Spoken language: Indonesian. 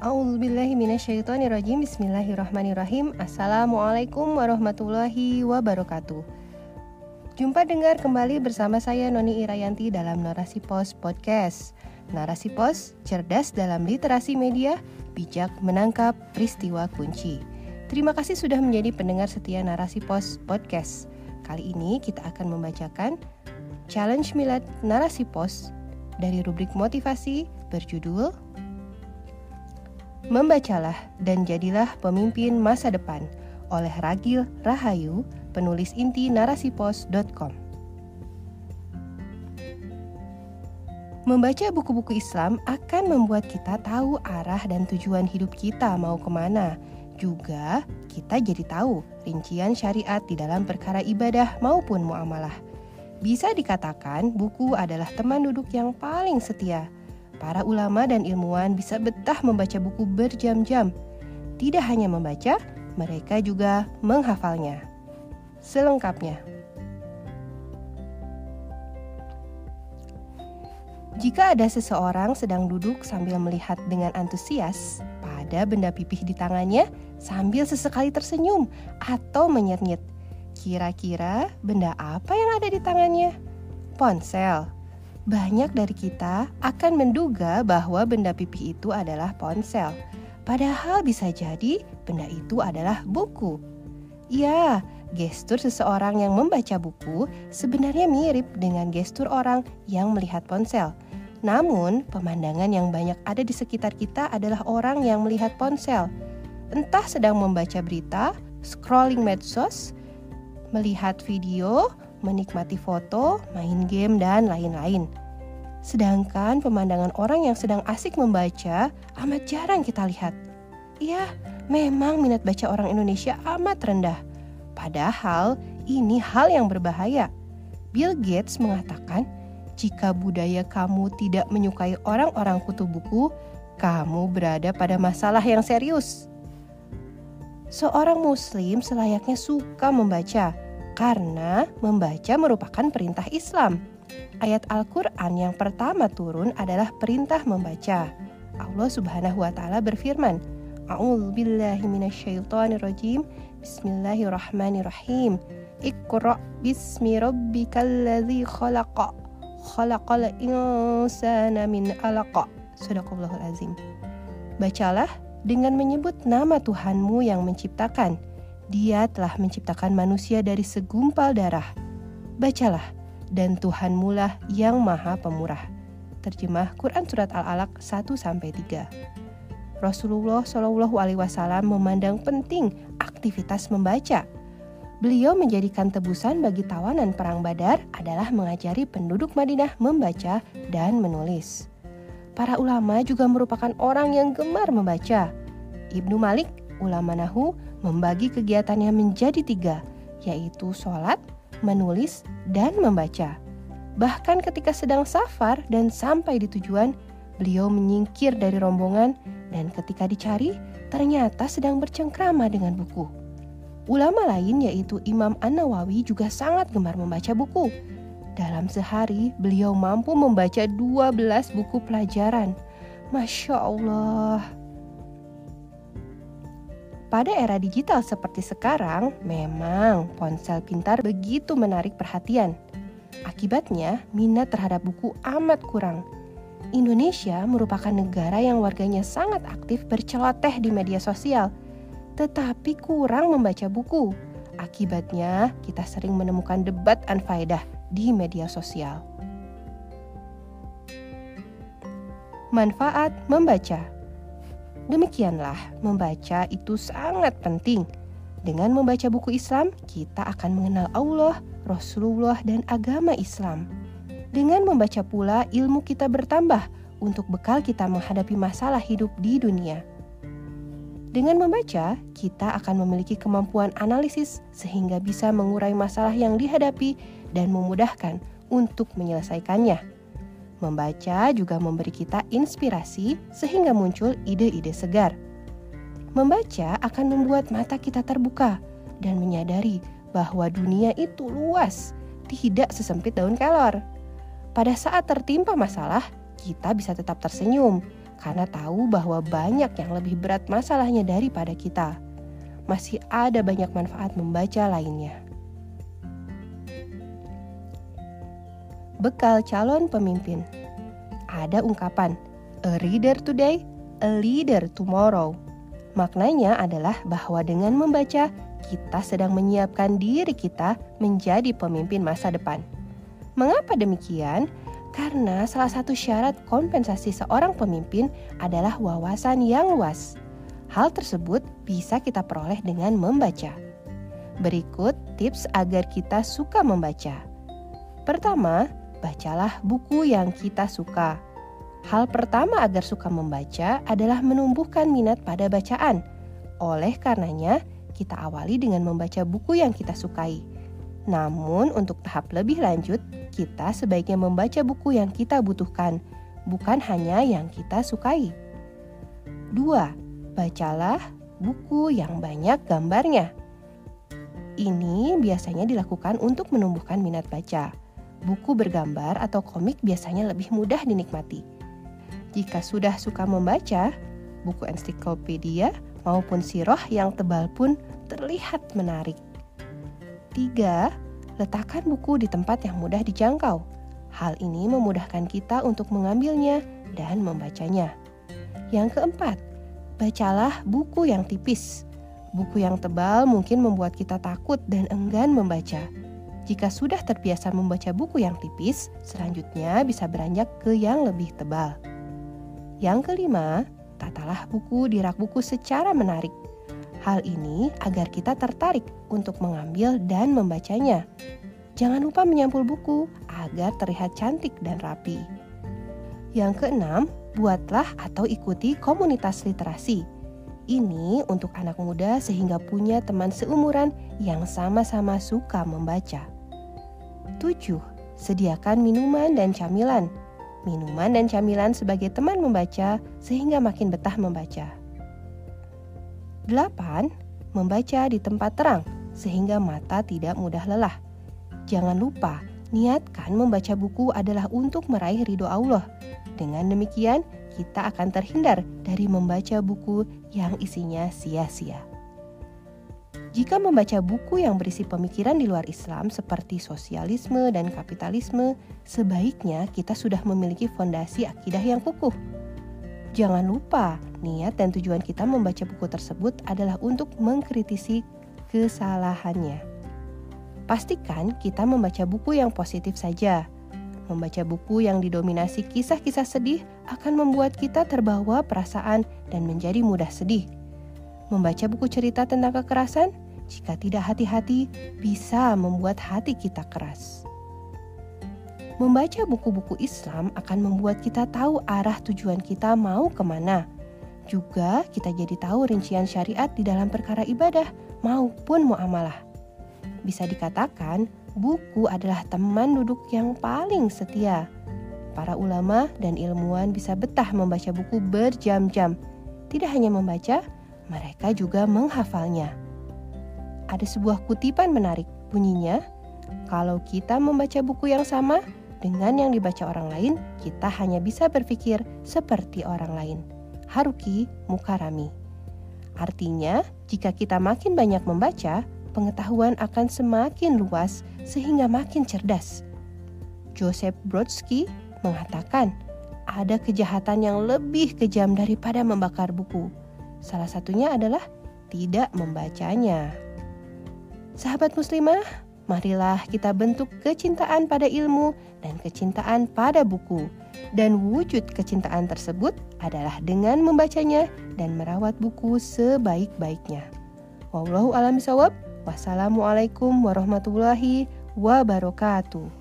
A'udzubillahiminasyaitonirrajim Bismillahirrahmanirrahim. Assalamualaikum warahmatullahi wabarakatuh. Jumpa dengar kembali bersama saya Noni Irayanti dalam Narasi Pos Podcast. Narasi Pos, cerdas dalam literasi media, bijak menangkap peristiwa kunci. Terima kasih sudah menjadi pendengar setia Narasi Pos Podcast. Kali ini kita akan membacakan Challenge Milad Narasi Pos dari rubrik motivasi berjudul Membacalah dan jadilah pemimpin masa depan oleh Ragil Rahayu, penulis inti narasipos.com. Membaca buku-buku Islam akan membuat kita tahu arah dan tujuan hidup kita mau ke mana. Juga kita jadi tahu rincian syariat di dalam perkara ibadah maupun muamalah. Bisa dikatakan buku adalah teman duduk yang paling setia Para ulama dan ilmuwan bisa betah membaca buku berjam-jam. Tidak hanya membaca, mereka juga menghafalnya. Selengkapnya. Jika ada seseorang sedang duduk sambil melihat dengan antusias pada benda pipih di tangannya sambil sesekali tersenyum atau menyet-nyet, kira-kira benda apa yang ada di tangannya? Ponsel, banyak dari kita akan menduga bahwa benda pipih itu adalah ponsel. Padahal bisa jadi benda itu adalah buku. Ya, gestur seseorang yang membaca buku sebenarnya mirip dengan gestur orang yang melihat ponsel. Namun, pemandangan yang banyak ada di sekitar kita adalah orang yang melihat ponsel. Entah sedang membaca berita, scrolling medsos, melihat video, menikmati foto, main game, dan lain-lain. Sedangkan pemandangan orang yang sedang asik membaca amat jarang kita lihat. Iya, memang minat baca orang Indonesia amat rendah. Padahal ini hal yang berbahaya. Bill Gates mengatakan, jika budaya kamu tidak menyukai orang-orang kutu buku, kamu berada pada masalah yang serius. Seorang muslim selayaknya suka membaca, karena membaca merupakan perintah Islam. Ayat Al-Quran yang pertama turun adalah perintah membaca. Allah Subhanahu wa Ta'ala berfirman, A'udzu billahi minasyaitonir Bismillahirrahmanirrahim. Iqra bismi rabbikal khalaqa. Khalaqal insana min 'alaq. Sadaqallahul azim. Bacalah dengan menyebut nama Tuhanmu yang menciptakan dia telah menciptakan manusia dari segumpal darah. Bacalah, dan Tuhan mulah yang maha pemurah. Terjemah Quran Surat Al-Alaq 1-3 Rasulullah Shallallahu Alaihi Wasallam memandang penting aktivitas membaca. Beliau menjadikan tebusan bagi tawanan perang Badar adalah mengajari penduduk Madinah membaca dan menulis. Para ulama juga merupakan orang yang gemar membaca. Ibnu Malik, ulama Nahu, membagi kegiatannya menjadi tiga, yaitu sholat, menulis, dan membaca. Bahkan ketika sedang safar dan sampai di tujuan, beliau menyingkir dari rombongan dan ketika dicari, ternyata sedang bercengkrama dengan buku. Ulama lain yaitu Imam An-Nawawi juga sangat gemar membaca buku. Dalam sehari, beliau mampu membaca 12 buku pelajaran. Masya Allah, pada era digital seperti sekarang, memang ponsel pintar begitu menarik perhatian. Akibatnya, minat terhadap buku amat kurang. Indonesia merupakan negara yang warganya sangat aktif berceloteh di media sosial, tetapi kurang membaca buku. Akibatnya, kita sering menemukan debat anfaedah di media sosial. Manfaat membaca Demikianlah, membaca itu sangat penting. Dengan membaca buku Islam, kita akan mengenal Allah, Rasulullah, dan agama Islam. Dengan membaca pula, ilmu kita bertambah untuk bekal kita menghadapi masalah hidup di dunia. Dengan membaca, kita akan memiliki kemampuan analisis sehingga bisa mengurai masalah yang dihadapi dan memudahkan untuk menyelesaikannya. Membaca juga memberi kita inspirasi sehingga muncul ide-ide segar. Membaca akan membuat mata kita terbuka dan menyadari bahwa dunia itu luas, tidak sesempit daun kelor. Pada saat tertimpa masalah, kita bisa tetap tersenyum karena tahu bahwa banyak yang lebih berat masalahnya daripada kita. Masih ada banyak manfaat membaca lainnya. Bekal calon pemimpin. Ada ungkapan, a reader today, a leader tomorrow. Maknanya adalah bahwa dengan membaca, kita sedang menyiapkan diri kita menjadi pemimpin masa depan. Mengapa demikian? Karena salah satu syarat kompensasi seorang pemimpin adalah wawasan yang luas. Hal tersebut bisa kita peroleh dengan membaca. Berikut tips agar kita suka membaca. Pertama, bacalah buku yang kita suka. Hal pertama agar suka membaca adalah menumbuhkan minat pada bacaan. Oleh karenanya, kita awali dengan membaca buku yang kita sukai. Namun, untuk tahap lebih lanjut, kita sebaiknya membaca buku yang kita butuhkan, bukan hanya yang kita sukai. 2. Bacalah buku yang banyak gambarnya. Ini biasanya dilakukan untuk menumbuhkan minat baca. Buku bergambar atau komik biasanya lebih mudah dinikmati. Jika sudah suka membaca, buku ensiklopedia maupun siroh yang tebal pun terlihat menarik. 3. Letakkan buku di tempat yang mudah dijangkau. Hal ini memudahkan kita untuk mengambilnya dan membacanya. Yang keempat, bacalah buku yang tipis. Buku yang tebal mungkin membuat kita takut dan enggan membaca. Jika sudah terbiasa membaca buku yang tipis, selanjutnya bisa beranjak ke yang lebih tebal. Yang kelima, tatalah buku di rak buku secara menarik. Hal ini agar kita tertarik untuk mengambil dan membacanya. Jangan lupa menyampul buku agar terlihat cantik dan rapi. Yang keenam, buatlah atau ikuti komunitas literasi. Ini untuk anak muda sehingga punya teman seumuran yang sama-sama suka membaca. 7. Sediakan minuman dan camilan. Minuman dan camilan sebagai teman membaca sehingga makin betah membaca. 8. Membaca di tempat terang sehingga mata tidak mudah lelah. Jangan lupa, niatkan membaca buku adalah untuk meraih ridho Allah. Dengan demikian, kita akan terhindar dari membaca buku yang isinya sia-sia. Jika membaca buku yang berisi pemikiran di luar Islam seperti sosialisme dan kapitalisme, sebaiknya kita sudah memiliki fondasi akidah yang kukuh. Jangan lupa, niat dan tujuan kita membaca buku tersebut adalah untuk mengkritisi kesalahannya. Pastikan kita membaca buku yang positif saja. Membaca buku yang didominasi kisah-kisah sedih akan membuat kita terbawa perasaan dan menjadi mudah sedih. Membaca buku cerita tentang kekerasan, jika tidak hati-hati, bisa membuat hati kita keras. Membaca buku-buku Islam akan membuat kita tahu arah tujuan kita mau ke mana. Juga kita jadi tahu rincian syariat di dalam perkara ibadah maupun muamalah. Bisa dikatakan, buku adalah teman duduk yang paling setia. Para ulama dan ilmuwan bisa betah membaca buku berjam-jam. Tidak hanya membaca, mereka juga menghafalnya. Ada sebuah kutipan menarik, bunyinya, "Kalau kita membaca buku yang sama, dengan yang dibaca orang lain, kita hanya bisa berpikir seperti orang lain. Haruki Mukarami. Artinya, jika kita makin banyak membaca, pengetahuan akan semakin luas sehingga makin cerdas. Joseph Brodsky mengatakan, ada kejahatan yang lebih kejam daripada membakar buku. Salah satunya adalah tidak membacanya. Sahabat muslimah, marilah kita bentuk kecintaan pada ilmu dan kecintaan pada buku. Dan wujud kecintaan tersebut adalah dengan membacanya dan merawat buku sebaik-baiknya. Wallahu alam bisawab. Wassalamualaikum warahmatullahi wabarakatuh.